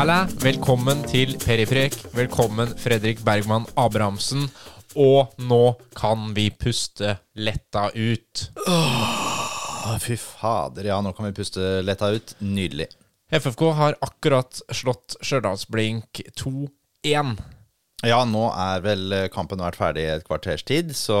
Halla, velkommen til Periprek. Velkommen Fredrik Bergman Abrahamsen. Og nå kan vi puste letta ut. Åh, fy fader, ja, nå kan vi puste letta ut. Nydelig. FFK har akkurat slått Stjørdalsblink 2-1. Ja, nå er vel kampen vært ferdig i et kvarters tid, så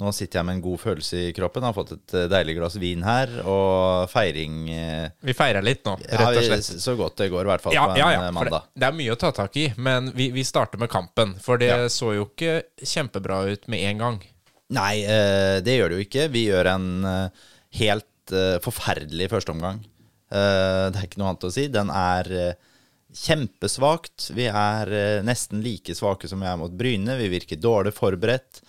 nå sitter jeg med en god følelse i kroppen. Jeg Har fått et eh, deilig glass vin her, og feiring eh, Vi feirer litt nå, rett og slett. slett. Så godt det går, i hvert fall Ja, på en ja, ja, mandag. det, det er mye å ta tak i, men vi, vi starter med kampen. For det Ja. så jo ikke kjempebra ut med en gang. Nei, eh, det gjør det jo ikke. Vi gjør en eh, helt eh, forferdelig førsteomgang. Eh, det er ikke noe annet å si. Den er eh, kjempesvakt. Vi er eh, nesten like svake som vi er mot Bryne. Vi virker dårlig forberedt.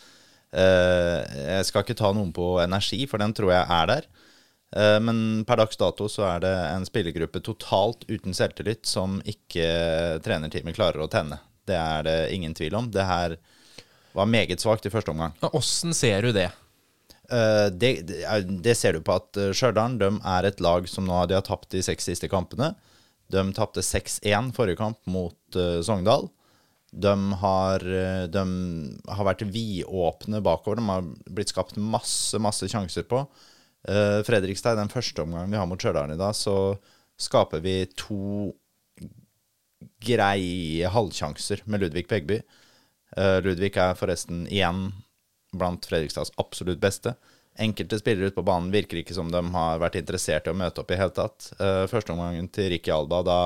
Eh, jeg skal ikke ta noen på energi, for den tror jeg er der. Eh, men per dags dato så er det en spillergruppe totalt uten selvtillit som ikke trenerteamet klarer å tenne. Det er det ingen tvil om. Det her var meget svakt i første omgang. Åssen ser du det? Eh, det, det, er- ser du på at Stjørdal er et lag som nå de har tapt de seks siste kampene. De tapte 6-1 forrige kamp mot Sogndal. De har, eh, de har vært vidåpne bakover. De har blitt skapt masse, masse sjanser på. Uh, Fredrikstad, i den første omgangen vi har mot Stjørdal i dag, så skaper vi to greie halvsjanser med Ludvig Begby. Eh, Ludvig er forresten igjen blant Fredrikstads absolutt beste. Enkelte spillere ute på banen virker ikke som de har vært interessert i å møte opp i hele tatt. Uh, Førsteomgangen til Ricky Alba, da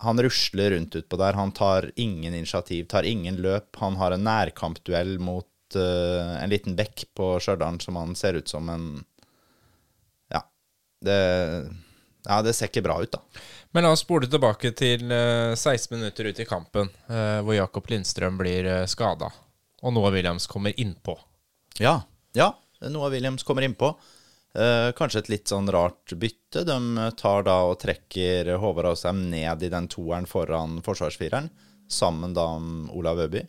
han rusler rundt utpå der. Han tar ingen initiativ, tar ingen løp. Han har en nærkampduell mot uh, en liten bekk på Stjørdal som han ser ut som en Ja. Det, ja, det ser ikke bra ut, da. Men la oss spole tilbake til uh, 16 minutter ut i kampen, uh, hvor Jakob Lindstrøm blir uh, skada, og Noah Williams kommer innpå. Ja, ja. Noah Williams kommer innpå. Eh, kanskje et litt sånn rart bytte. De tar da og trekker Håvard Aasheim ned i den toeren foran forsvarsfireren, sammen da med Olav Øby.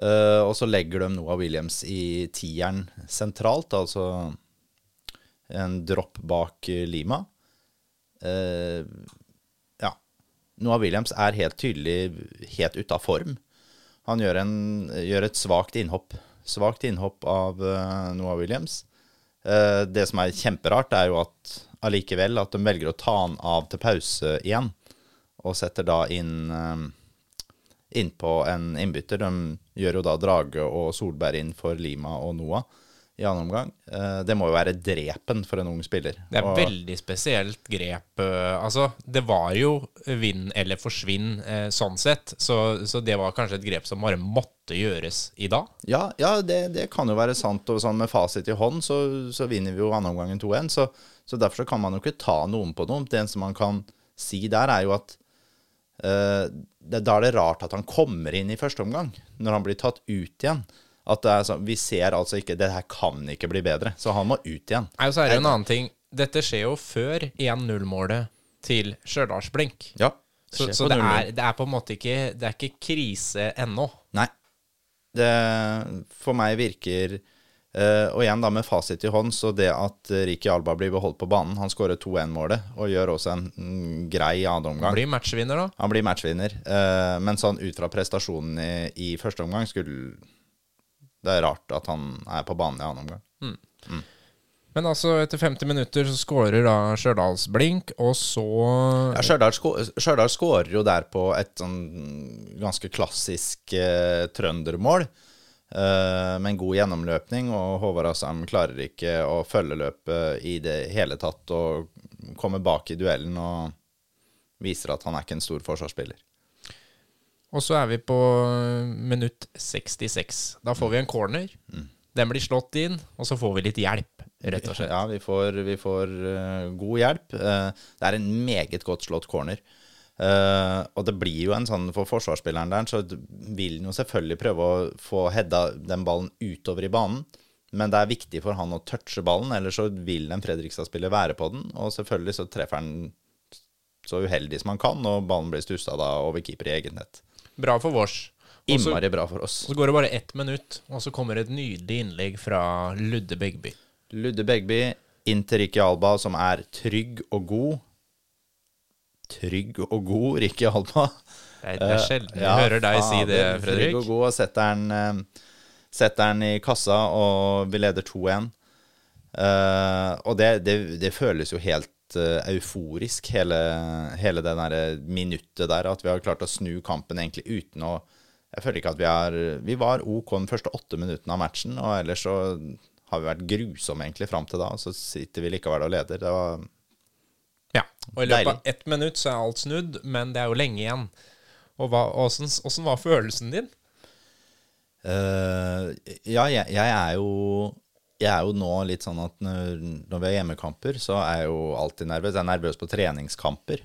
Eh, og så legger de Noah Williams i tieren sentralt, altså en dropp bak eh, Lima. Eh, ja. Noah Williams er helt tydelig helt ute av form. Han gjør, en, gjør et svakt innhopp. Svakt innhopp av uh, Noah Williams. Eh, det som er kjemperart, er jo at allikevel at de velger å ta han av til pause igjen, og setter da inn uh, innpå en innbytter. De gjør jo da Drage og Solberg inn for Lima og Noah i annen omgang. Eh, det må jo være drepen for en ung spiller. Det er Og- veldig spesielt grep. eh, altså, det var jo vinn eller forsvinn eh, sånn sett, så, så det var kanskje et grep som bare måtte gjøres i dag. Ja, ja det, det kan jo være sant. Og sånn med fasit i hånd, så, så vinner vi jo andreomgangen 2-1. Så, så derfor kan man jo ikke ta noen på noe. Det eneste man kan si der, er jo at uh, det, da er det rart at han kommer inn i første omgang, når han blir tatt ut igjen. At det er sånn, Vi ser altså ikke Det her kan ikke bli bedre, så han må ut igjen. Nei, og så er det en annen ting. Dette skjer jo før 1-0-målet til Stjørdalsblink. Ja, Så, så det, er, det er på en måte ikke Det er ikke krise ennå. Nei. Det for meg virker Uh, Og igjen, da med fasit i hånd, så det at Riki Alba blir beholdt på banen Han skårer 2-1-målet og gjør også en mm, grei annen omgang. Blir matchvinner, da. Han blir matchvinner. Uh, men sånn ut fra prestasjonen i, i første omgang skulle Det er rart at han er på banen i annen omgang. Men altså, etter 50 minutter så skårer da Stjørdalsblink, og så Ja, Stjørdal skårer jo der på et sånn ganske klassisk eh, trøndermål. Eh, med en god gjennomløpning, og Håvard Asheim klarer ikke å følge løpet i det hele tatt. Og kommer bak i duellen og viser at han er ikke en stor forsvarsspiller. Og så er vi på minutt 66. Da får vi en corner. Den blir slått inn, og så får vi litt hjelp, rett og slett. Ja, vi får, vi får uh, god hjelp. Uh, det er en meget godt slått corner. Uh, og det blir jo en sånn for forsvarsspilleren der, så vil han jo selvfølgelig prøve å få heada den ballen utover i banen. Men det er viktig for han å touche ballen, ellers så vil en Fredrikstad-spiller være på den. Og selvfølgelig så treffer han så uheldig som han kan, og ballen blir stussa da over keeper i eget nett. Bra for vårs. Innmari bra for oss. så går det bare ett minutt, og så kommer et nydelig innlegg fra Ludde Begby. Ludde Begby inn til Ricky Alba, som er trygg og god. trygg og god, Ricky Alba. Det er, det er sjelden jeg Ja, hører deg si det, Fredrik. Trygg og god, og setter den, eh, setter den i kassa, og vi leder 2-1. Uh, og det, det, det føles jo helt eh, euforisk, hele, hele det der minuttet der, at vi har klart å snu kampen egentlig uten å Jeg føler ikke at vi er Vi var OK de første åtte minuttene av matchen, og ellers så har vi vært grusomme egentlig fram til da, og så sitter vi likevel og leder. Det var Ja, og i løpet Deilig. av ett minutt så er alt snudd, men det er jo lenge igjen. Og hva, åssen, åssen var følelsen din? Uh, ja, jeg, jeg er jo Jeg er jo nå litt sånn at når, når vi har hjemmekamper, så er jeg jo alltid nervøs. Jeg er nervøs på treningskamper.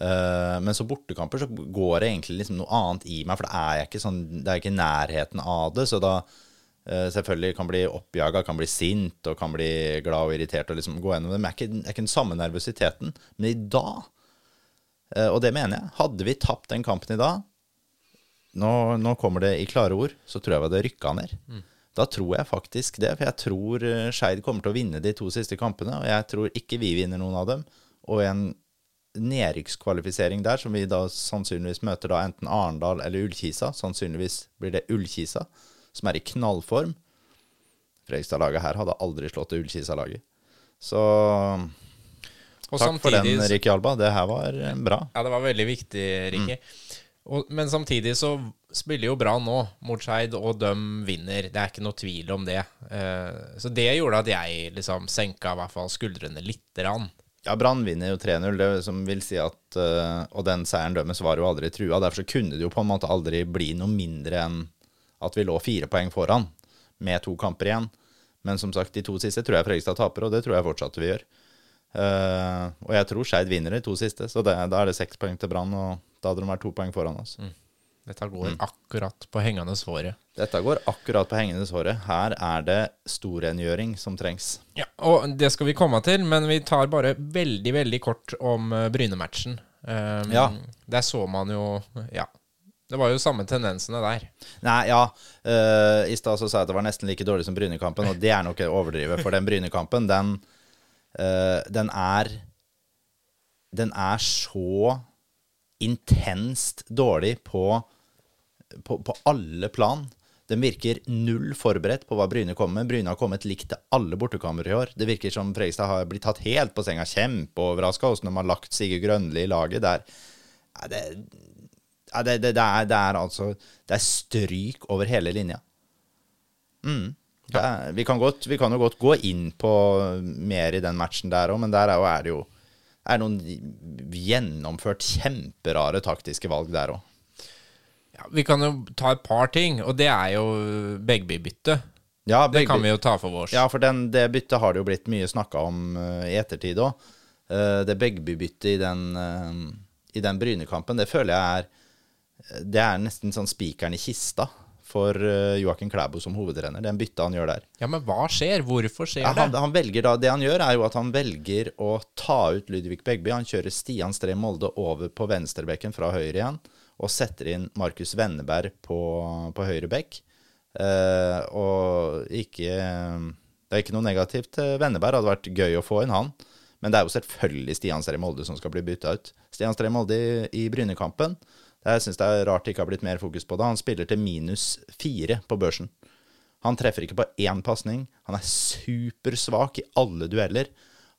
Uh, men så bortekamper så går det egentlig liksom noe annet i meg, for det er jeg ikke sånn Det er ikke nærheten av det. Så da uh, selvfølgelig kan bli oppjaga, kan bli sint og kan bli glad og irritert og liksom gå gjennom det. Men det er ikke, er ikke den samme nervøsiteten. Men i dag, uh, og det mener jeg, hadde vi tapt den kampen i dag, nå, nå kommer det i klare ord, så tror jeg vi hadde rykka ned. Da tror jeg faktisk det, for jeg tror eh, Skeid kommer til å vinne de to siste kampene, og jeg tror ikke vi vinner noen av dem. Og en nedrykkskvalifisering der, som vi da sannsynligvis møter da enten Arendal eller Ullkisa, sannsynligvis blir det Ullkisa, som er i knallform. Fredrikstad-laget her hadde aldri slått Ullkisa-laget. Så Og takk for den, Rikke Ricky Alba. Det her var eh, bra. Ja, det var veldig viktig, Ricky. Og, men samtidig så spiller jo bra nå mot Skeid, og de vinner. Det er ikke noe tvil om det. Uh, så det gjorde at jeg liksom senka i hvert fall skuldrene lite grann. Ja, Brann vinner jo 3-0, det som vil si at uh, Og den seieren dømmes var jo aldri trua. Derfor så kunne det jo på en måte aldri bli noe mindre enn at vi lå fire poeng foran med to kamper igjen. Men som sagt, de to siste tror jeg Fredrikstad taper, og det tror jeg fortsatt vi gjør. Uh, og jeg tror Skeid vinner de to siste, så det, da er det seks poeng til Brann, og da hadde de vært to poeng foran oss. Dette går akkurat på hengende håret. Dette går akkurat på hengende håret. Her er det storrengjøring som trengs. Ja, og det skal vi komme til, men vi tar bare veldig, veldig kort om uh, Bryne-matchen. Um, Ja. Der så man jo Ja. Det var jo samme tendensene der. Nei, ja. Uh, I stad så sa jeg at det var nesten like dårlig som Brynekampen, og det er nok å overdrive. For den Brynekampen, den, uh, den er Den er så intenst dårlig på, på, på alle plan. Den virker null forberedt på hva Bryne kommer med. Bryne har kommet likt til alle bortekammer i år. Det virker som Fredrikstad har blitt tatt helt på senga. Kjempeoverraska hvordan de har lagt Sigurd Grønli i laget. Der. Det, ja, det, det, det, er, det er altså Det er stryk over hele linja. Mm. Er, vi, kan godt, vi kan jo godt gå inn på mer i den matchen der òg, men der er, jo, er det jo er noen gjennomført kjemperare taktiske valg der òg. Ja, vi kan jo ta et par ting, og det er jo Begby-byttet. Ja, Det kan vi jo ta for vårs. Ja, for den, det byttet har det jo blitt mye snakka om uh, i ettertid òg. det Begby-byttet i den, uh, i den Brynekampen, det føler jeg er Det er nesten sånn spikeren i kista for uh, Joakim Klæbo som hovedtrener. Den bytte han gjør der. Ja, men hva skjer? Hvorfor skjer Ja, han, det? han velger da, Det han gjør, er jo at han velger å ta ut Ludvig Begby. Han kjører Stian Stree Molde over på venstrebekken fra høyre igjen, og setter inn Markus Venneberg på, på høyre bekk. Eh, og ikke Det er ikke noe negativt til Venneberg. Det hadde vært gøy å få inn han. Men det er jo selvfølgelig Stian Stree Molde som skal bli bytta ut. Stian Stree Molde i, i Brynekampen. Jeg syns det er rart det ikke har blitt mer fokus på det. Han spiller til minus fire på børsen. Han treffer ikke på én pasning. Han er supersvak i alle dueller.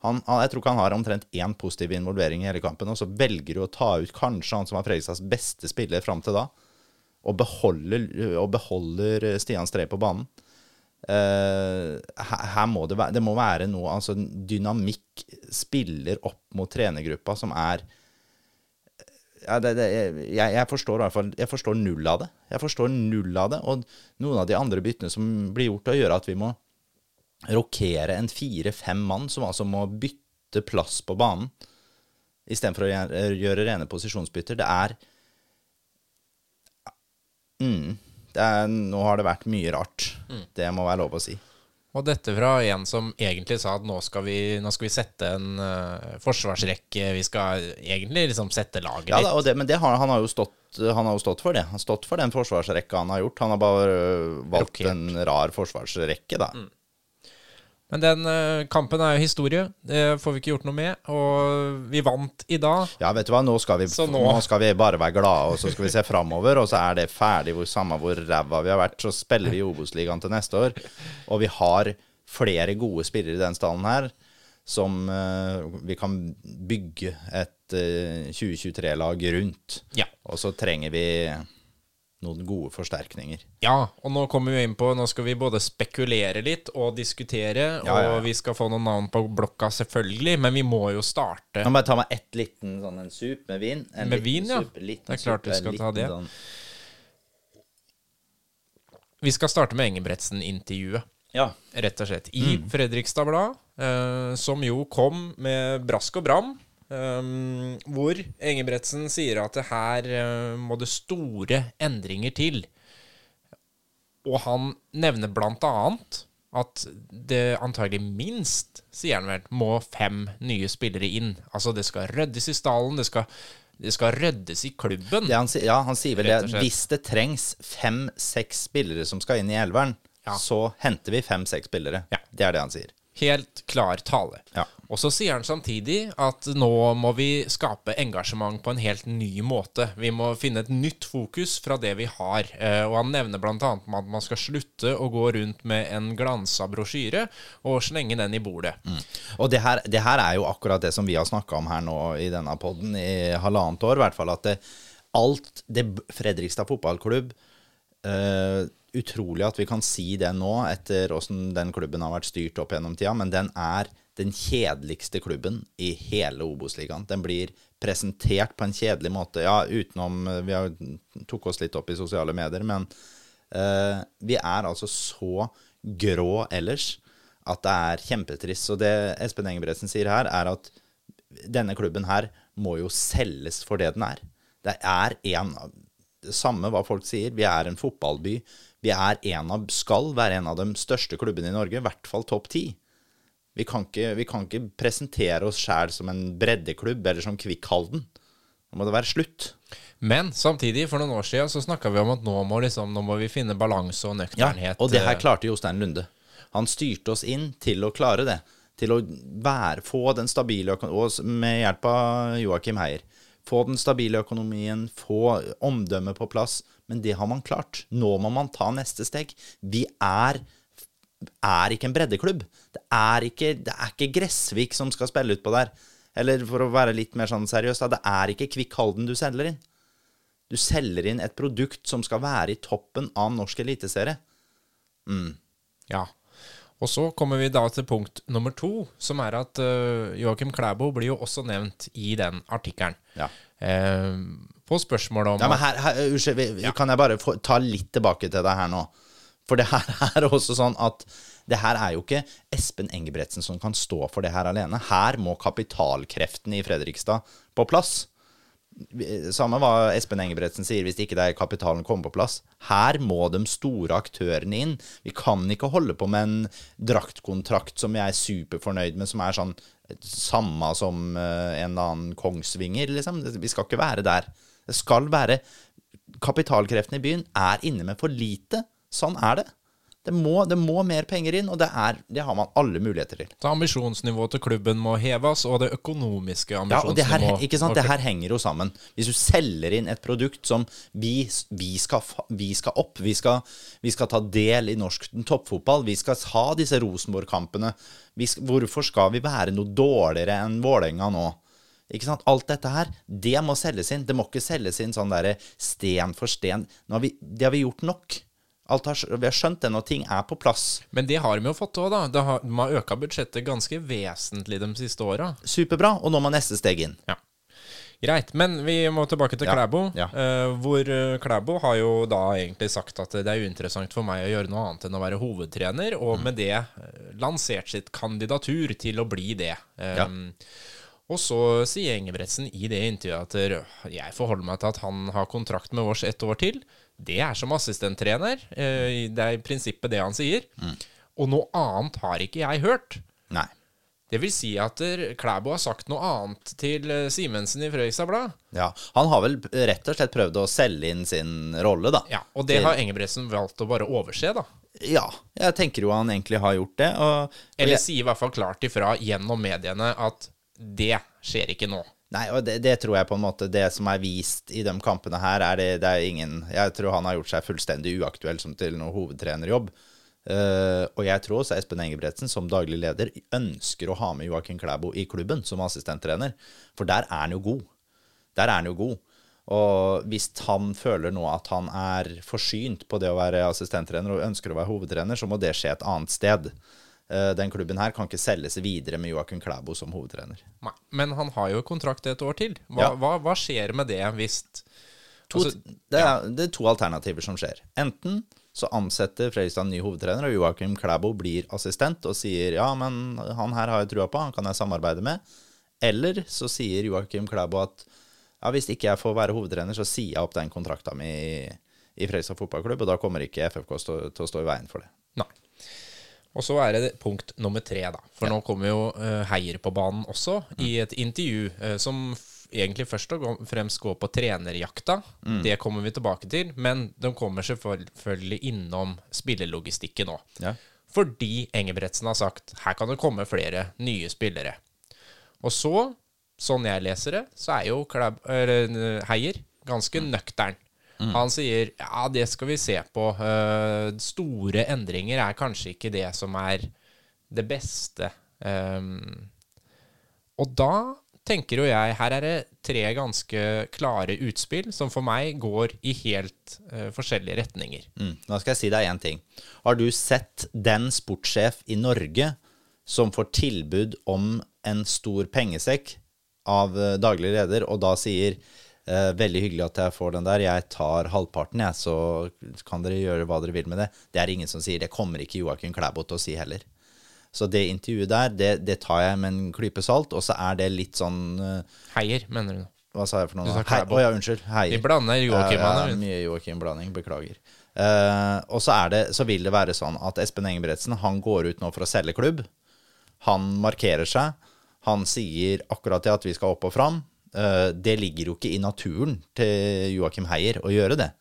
Han, jeg tror ikke han har omtrent én positiv involvering i hele kampen, og så velger du å ta ut kanskje han som var Fredrikstads beste spiller fram til da, og beholder, og beholder Stian Stree på banen. Uh, her, her må det være Det må være noe Altså, dynamikk spiller opp mot trenergruppa som er ja, det, det, jeg, jeg forstår i hvert fall Jeg forstår null av det. Jeg forstår null av det. Og noen av de andre byttene som blir gjort, Å gjør at vi må rokere en fire-fem mann, som altså må bytte plass på banen, istedenfor å gjøre, gjøre rene posisjonsbytter. Det er mm, det er, Nå har det vært mye rart. Det må være lov å si. Og dette fra en som egentlig sa at nå skal vi, nå skal vi sette en uh, forsvarsrekke. Vi skal egentlig liksom sette laget Ja, litt. da, og det, men det har, han, har jo stått, han har jo stått for det. Han har stått for den forsvarsrekka han har gjort. Han har bare uh, valgt Rokert. en rar forsvarsrekke, da. Men den eh, kampen er jo historie. Det får vi ikke gjort noe med. Og vi vant i dag. Ja, vet du hva, nå skal vi, nå... nå- skal vi bare være glade, og så skal vi se framover, og så er det ferdig. Hvor, samme hvor ræva vi har vært, så spiller vi i Obos-ligaen til neste år. Og vi har flere gode spillere i den stallen her, som eh, vi kan bygge et eh, 2023-lag rundt. Ja. Og så trenger vi noen gode forsterkninger. Ja, og nå kommer vi inn på Nå skal vi både spekulere litt og diskutere, Ja, ja, og vi skal få noen navn på blokka, selvfølgelig, men vi må jo starte. Nå må bare ta meg ett liten sånn en sup med vin. En Med vin, ja. sup, Det er klart sup, du skal ta det. Sånn, Vi skal starte med Engebretsen-intervjuet. ja. rett og slett. I Mm. Fredrikstad Blad, eh, som jo kom med brask og bram. Eh, hvor Engebretsen sier at det her uh, må det store endringer til. Og han nevner blant annet at det antagelig minst, sier han vel, må fem nye spillere inn. Altså det skal ryddes i stallen, det skal, det skal ryddes i klubben. Det han, ja, han sier vel det. Hvis det trengs fem-seks spillere som skal inn i elveren, Ja. så henter vi fem-seks spillere. Ja. Det er det han sier. Helt klar tale. Ja. Og så sier han samtidig at nå må vi skape engasjement på en helt ny måte. Vi må finne et nytt fokus fra det vi har. Eh, Og han nevner bl.a. at man skal slutte å gå rundt med en glansa brosjyre og slenge den i bordet. Og det her, det her er jo akkurat det som vi har snakka om her nå i denne podden i halvannet år, i hvert fall. At det, alt det Fredrikstad fotballklubb uh, Utrolig at vi kan si det nå, etter åssen den klubben har vært styrt opp gjennom tida, men den er den kjedeligste klubben i hele Obos-ligaen. Den blir presentert på en kjedelig måte. Ja, utenom eh, Vi har, tok oss litt opp i sosiale medier, men uh, vi er altså så grå ellers at det er kjempetrist. Så det Espen Engebretsen sier her, er at denne klubben her må jo selges for det den er. Det er en av det samme hva folk sier. Vi er en fotballby. Vi er en av, skal være en av de største klubbene i Norge, i hvert fall topp ti. Vi kan ikke, vi kan ikke presentere oss sjæl som en breddeklubb eller som Kvikkhalden. Nå må det være slutt. Men samtidig, for noen år siden, så snakka vi om at nå må, liksom, nå må vi finne balanse og Ja, og det her eh, klarte Jostein Lunde. Han styrte oss inn til å klare det. Til å være, få den stabile økonomien, med hjelp av Joakim Heier. Få den stabile økonomien, få omdømmet på plass. Men det har man klart. Nå må man ta neste steg. Vi er, er ikke en breddeklubb. Det er ikke, det er ikke Gressvik som skal spille utpå der. Eller for å være litt mer sånn seriøs, da, det er ikke Kvikk Halden du selger inn. Du selger inn et produkt som skal være i toppen av norsk eliteserie. Ja. Og så kommer vi da til punkt nummer to, som er at uh, Joakim Klæbo blir jo også nevnt i den artikkelen. Ja. Uh, på spørsmålet om Ja, men her, her Unnskyld, vi- kan jeg bare få, ta litt tilbake til deg her nå? For det her er også sånn at det her er jo ikke Espen Engebretsen som kan stå for det her alene. Her må kapitalkreftene i Fredrikstad på plass. Samme hva Espen Engebretsen sier, hvis ikke det er kapitalen kommer på plass. Her må de store aktørene inn. Vi kan ikke holde på med en draktkontrakt som jeg er superfornøyd med, som er sånn samme som eh, en eller annen Kongsvinger, liksom. Vi skal ikke være der. Det skal være Kapitalkreftene i byen er inne med for lite. Sånn er det. Det må, det må mer penger inn, og det, er, det har man alle muligheter til. Så ambisjonsnivået til klubben må heves, og det økonomiske ambisjonsnivået Ja, og det her, sant? det her henger jo sammen. Hvis du selger inn et produkt som vi, vi, skal, vi skal opp, vi skal, vi skal ta del i norsk toppfotball, vi skal ha disse Rosenborg-kampene Hvorfor skal vi være noe dårligere enn Vålerenga nå? Ikke sant? Alt dette her, det må selges inn. Det må ikke selges inn sånn derre sten for sten. Har vi, det har vi gjort nok. Har, vi har skjønt det når ting er på plass. Men det har de jo fått òg, da. De har, de har øka budsjettet ganske vesentlig de siste åra. Superbra. Og nå må neste steg inn. Ja. Greit. Men vi må tilbake til Ja, Klæbo. ja. eh, hvor eh, Klæbo har jo da egentlig sagt at det er uinteressant for meg å gjøre noe annet enn å være hovedtrener, og Mm. med det eh, lansert sitt kandidatur til å bli det. Ja. Og så sier Engebretsen i det intervjuet at jeg forholder meg til at han har kontrakt med oss ett år til. Det er som assistenttrener. eh, Det er i prinsippet det han sier. Mm. Og noe annet har ikke jeg hørt. Nei. Det vil si at der Klæbo har sagt noe annet til eh, Simensen i Frøysa Blad. Ja, Han har vel rett og slett prøvd å selge inn sin rolle, da. Ja, og det Til- har Engebretsen valgt å bare overse, da. Ja, jeg tenker jo han egentlig har gjort det. Og, Eller sier i hvert fall klart ifra gjennom mediene at det skjer ikke nå. Nei, og det, det tror jeg på en måte Det som er vist i de kampene her, er det, det er ingen Jeg tror han har gjort seg fullstendig uaktuell som til noen hovedtrenerjobb. Uh, og jeg tror også Espen Engebretsen som daglig leder ønsker å ha med Joakim Klæbo i klubben som assistenttrener. For der er han jo god. Der er han jo god. Og hvis han føler nå at han er forsynt på det å være assistenttrener og ønsker å være hovedtrener, så må det skje et annet sted. Eh, Den klubben her kan ikke selges videre med Joakim Klæbo som hovedtrener. Nei, Men han har jo kontrakt et år til. Hva, Ja. hva, hva skjer med det hvis To, altså, det, er, det er to alternativer som skjer. Enten så ansetter Fredrikstad ny hovedtrener, og Joakim Klæbo blir assistent og sier ja, men han her har jeg trua på, han kan jeg samarbeide med. Eller så sier Joakim Klæbo at ja, hvis ikke jeg får være hovedtrener, så sier jeg opp den kontrakta mi i, i Fredrikstad fotballklubb, og da kommer ikke FFK stå, til å stå i veien for det. Og så er det punkt nummer tre, da. For nå kommer jo uh, Heier på banen også, i et intervju uh, som egentlig først og fremst går på trenerjakta. Det kommer vi tilbake til. Men de kommer selvfølgelig innom spillelogistikken òg. Ja. Fordi Engebretsen har sagt her kan det komme flere nye spillere. Og så, sånn jeg leser det, så er jo Heier ganske nøktern. Han sier ja, det skal vi se på. Uh, store endringer er kanskje ikke det som er det beste. Um, og da tenker jo jeg her er det tre ganske klare utspill som for meg går i helt uh, forskjellige retninger. Mm. Nå skal jeg si deg én ting. Har du sett den sportssjef i Norge som får tilbud om en stor pengesekk av daglig leder, og da sier eh, 'Veldig hyggelig at jeg får den der, jeg tar halvparten, jeg, så kan dere gjøre hva dere vil med det'. Det er ingen som sier. Det kommer ikke Joakim Klæbo til å si heller. Så det intervjuet der, det, det tar jeg med en klype salt, og så er det litt sånn eh, Heier, mener du? Hva sa jeg for noe? Du nå? Å ja, unnskyld. Heier. Vi blander Joakim Ja, ja, mye Joakim-blanding. Beklager. Eh, og så, er det, så vil det være sånn at Espen Engebretsen han går ut nå for å selge klubb. Han markerer seg. Han sier akkurat det at vi skal opp og fram. Eh, det ligger jo ikke i naturen til Joakim Heier å gjøre det.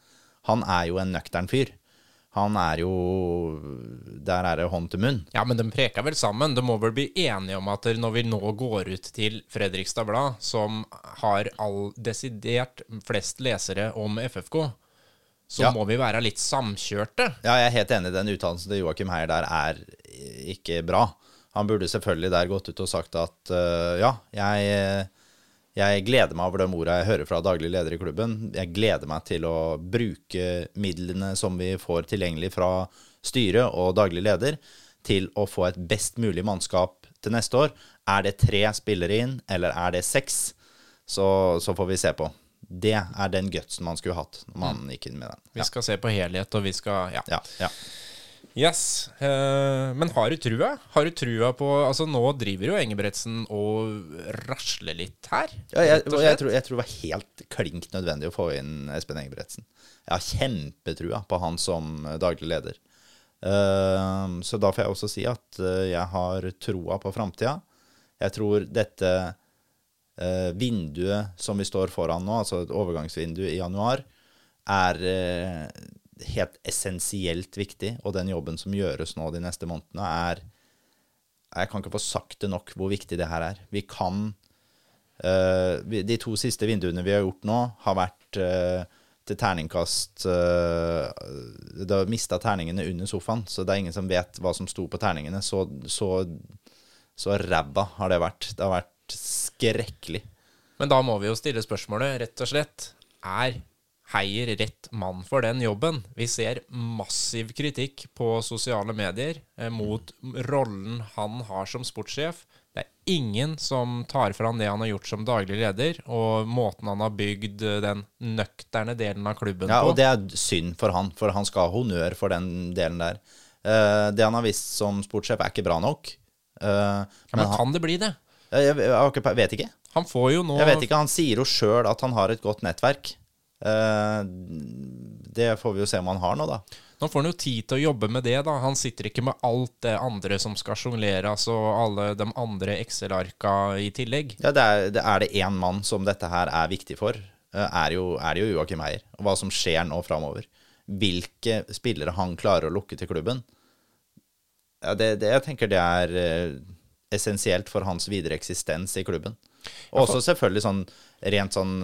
Han er jo en nøktern fyr. Han er jo Der er det hånd til munn. Ja, men de preker vel sammen. De må vel bli enige om at når vi nå går ut til Fredrikstad Blad, som har all desidert flest lesere om FFK, så Ja. må vi være litt samkjørte. Ja, jeg er helt enig. Den uttalelsen til Joakim Heier der er ikke bra. Han burde selvfølgelig der gått ut og sagt at uh, ja, jeg, jeg gleder meg over de orda jeg hører fra daglig leder i klubben. Jeg gleder meg til å bruke midlene som vi får tilgjengelig fra styret og daglig leder, til å få et best mulig mannskap til neste år. Er det tre spillere inn, eller er det seks? Så, så får vi se på. Det er den gutsen man skulle hatt når man gikk inn med den. Vi skal se på helhet, og vi skal Ja. Ja, ja. Yes. Uh, men har du trua? Har du trua på Altså, nå driver jo Engebretsen og rasler litt her. Ja, jeg, jeg, tror, jeg tror det var helt klink nødvendig å få inn Espen Engebretsen. Jeg har kjempetrua på han som eh, daglig leder. Uh, så da får jeg også si at jeg har troa på framtida. Jeg tror dette uh, vinduet som vi står foran nå, altså et overgangsvindu i januar, er helt essensielt viktig. Og den jobben som gjøres nå de neste månedene, er Jeg kan ikke få sagt det nok hvor viktig det her er. Vi kan uh, de to siste vinduene vi har gjort nå, har vært uh, til terningkast uh, Det har mista terningene under sofaen, så det er ingen som vet hva som sto på terningene. Så, så, så ræva har det vært. Det har vært skrekkelig. Men da må vi jo stille spørsmålet, rett og slett. Er Heier rett mann for den jobben? Vi ser massiv kritikk på sosiale medier eh, mot rollen han har som sportssjef. Det er ingen som tar fram det han har gjort som daglig leder, og måten han har bygd eh, den nøkterne delen av klubben Ja, på. og det er synd for han, for han skal ha honnør for den delen der. Eh, det han har visst som sportssjef, er ikke bra nok. Eh, ja, men men han, kan det bli det? jeg, vet ikke. Han får jo nå Jeg vet ikke, Han sier jo sjøl at han har et godt nettverk. Eh, det får vi jo se om han har nå, da. Nå får han jo tid til å jobbe med det, da. Han sitter ikke med alt det andre som skal sjongleres, og alle de andre Excel-arka i tillegg. Ja, det er, det er det én mann som dette her er viktig for, eh, er, jo, er det jo Joakim Heier. Og hva som skjer nå framover. hvilke spillere han klarer å lukke til klubben, ja, det, det, jeg tenker det er eh, essensielt for hans videre eksistens i klubben. Og også selvfølgelig sånn rent sånn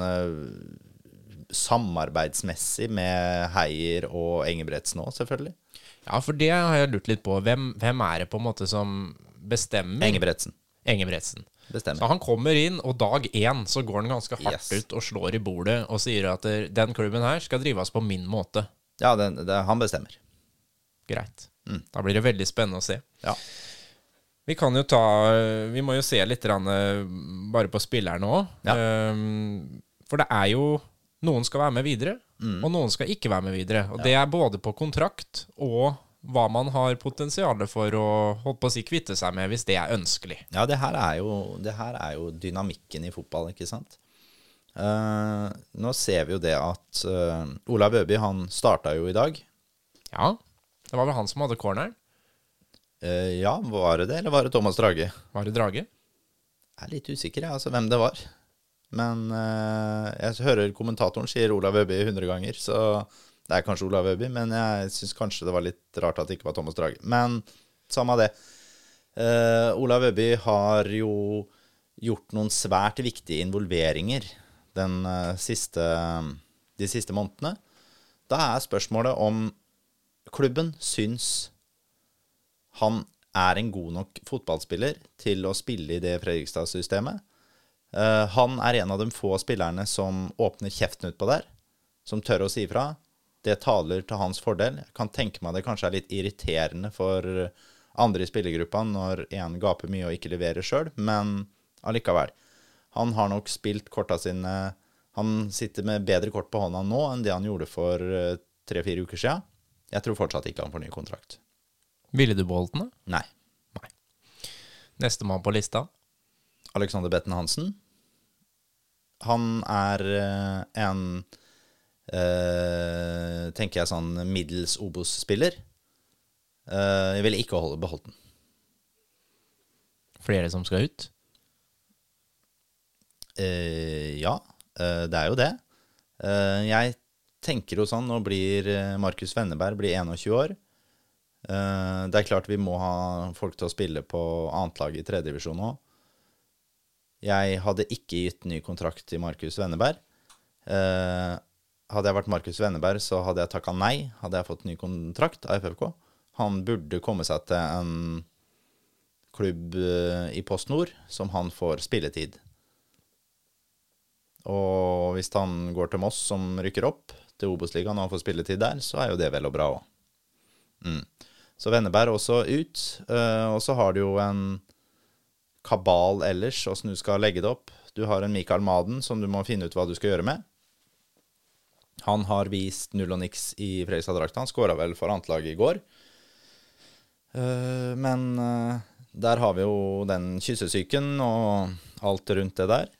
samarbeidsmessig med Heier og Engebretsen òg, selvfølgelig. Ja, for det har jeg lurt litt på. Hvem, hvem er det på en måte som bestemmer? Engebretsen. Engebretsen. Bestemmer. Så han kommer inn, og dag én så går han ganske hardt Yes. ut og slår i bordet og sier at den klubben her skal drives på min måte. Ja, den, det, han bestemmer. Greit. Da blir det veldig spennende å se. Ja. Vi kan jo ta Vi må jo se litt eh, bare på spillerne òg. Ja. for det er jo Noen skal være med videre, og noen skal ikke være med videre. Og Det er både på kontrakt og hva man har potensial for å holdt på å si, kvitte seg med, hvis det er ønskelig. Ja, det her er jo, det her er jo dynamikken i fotball, ikke sant? Uh, nå ser vi jo det at uh, Olav Øby han starta jo i dag. Ja, det var vel han som hadde corneren. Uh, ja, var det det, eller var det Thomas Drage? Var det Drage? Jeg er litt usikker, jeg, altså, hvem det var. Men eh, jeg hører kommentatoren sier Olav Øby 100 ganger, så det er kanskje Olav Øby, men jeg syns kanskje det var litt rart at det ikke var Thomas Drage. Men samme det. Eh, Olav Øby har jo gjort noen svært viktige involveringer den eh, siste, de siste månedene. Da er spørsmålet om klubben syns han er en god nok fotballspiller til å spille i det Fredrikstad-systemet. Eh, han er en av de få spillerne som åpner kjeften utpå der, som tør å si ifra. Det taler til hans fordel. Jeg kan tenke meg det kanskje er litt irriterende for andre i spillergruppa når én gaper mye og ikke leverer sjøl, men allikevel. Han har nok spilt korta sine Han sitter med bedre kort på hånda nå enn det han gjorde for eh, tre-fire uker sia. Jeg tror fortsatt ikke han får ny kontrakt. Ville du beholdt den? Nei. Nei. Nestemann på lista? Alexander Betten Hansen. Han er eh, en eh, Tenker jeg sånn middels Obos-spiller. Eh, jeg ville ikke holde, beholdt den. Flere som skal ut? Uh, ja, uh, det er jo det. Uh, jeg tenker jo sånn, nå blir Markus Venneberg blir 21 år. Det er klart vi må ha folk til å spille på annetlaget i tredjedivisjon òg. Jeg hadde ikke gitt ny kontrakt til Markus Venneberg. Eh, hadde jeg vært Markus Venneberg, så hadde jeg takka nei. Hadde jeg fått ny kontrakt av FFK. Han burde komme seg til en klubb eh, i Post Nord som han får spilletid. Og hvis han går til Moss, som rykker opp til Obos-ligaen, og han får spilletid der, så er jo det vel og bra òg. Mm. Så Venneberg også ut. eh, og så har du jo en kabal ellers, åssen du skal legge det opp. Du har en Mikael Maden som du må finne ut hva du skal gjøre med. Han har vist null og niks i Fredrikstad-drakta. Han skåra vel for annetlaget i går. Eh, men eh, der har vi jo den kyssesyken og alt rundt det der.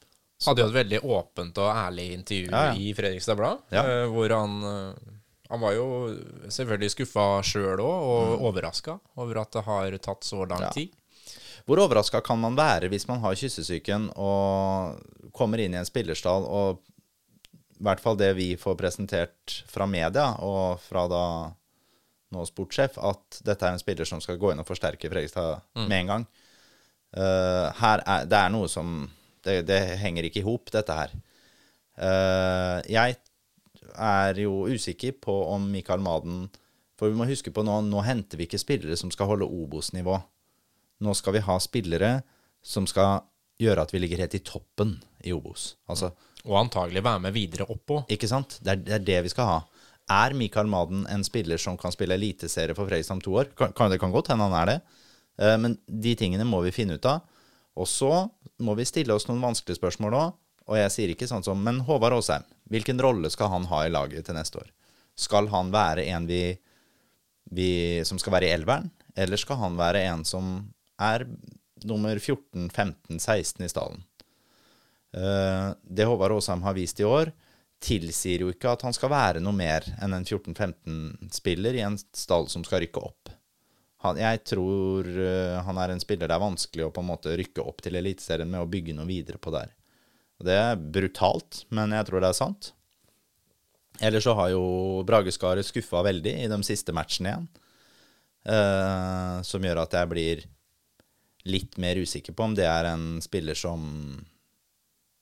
Hadde jo et veldig åpent og ærlig intervju Ja, ja. i Fredrikstad Blad, Ja. eh, hvor han Han var jo selvfølgelig skuffa sjøl òg, og overraska over at det har tatt så lang Mm. Tid. Hvor overraska kan man være hvis man har kyssesyken og kommer inn i en spillerstall, og i hvert fall det vi får presentert fra media og fra da nå sportssjef, at dette er en spiller som skal gå inn og forsterke Fredrikstad med en gang. Uh, her er, det er noe som Det, det henger ikke i hop, dette her. Uh, jeg er jo usikker på om Mikael Maden For vi må huske på nå, nå henter vi ikke spillere som skal holde Obos-nivå. Nå skal vi ha spillere som skal gjøre at vi ligger helt i toppen i Obos. Altså, Og antagelig være med videre oppå. ikke sant? Det er, det er det vi skal ha. Er Mikael Maden en spiller som kan spille eliteserie for Fredrikstad om to år? Kan, kan, det kan godt hende han er det. Eh, men de tingene må vi finne ut av. Og så må vi stille oss noen vanskelige spørsmål òg. Og jeg sier ikke sånn som Men Håvard Aasheim, hvilken rolle skal han ha i laget til neste år? Skal han være en vi, vi som skal være i elveren, eller skal han være en som er nummer 14, 15, 16 i stallen? Eh, Det Håvard Aasheim har vist i år, tilsier jo ikke at han skal være noe mer enn en 14-15-spiller i en stall som skal rykke opp. Han, jeg tror eh, han er en spiller det er vanskelig å på en måte rykke opp til Eliteserien med å bygge noe videre på der. Det er brutalt, men jeg tror det er sant. Ellers så har jo Brageskaret skuffa veldig i de siste matchene igjen. Eh, som gjør at jeg blir litt mer usikker på om det er en spiller som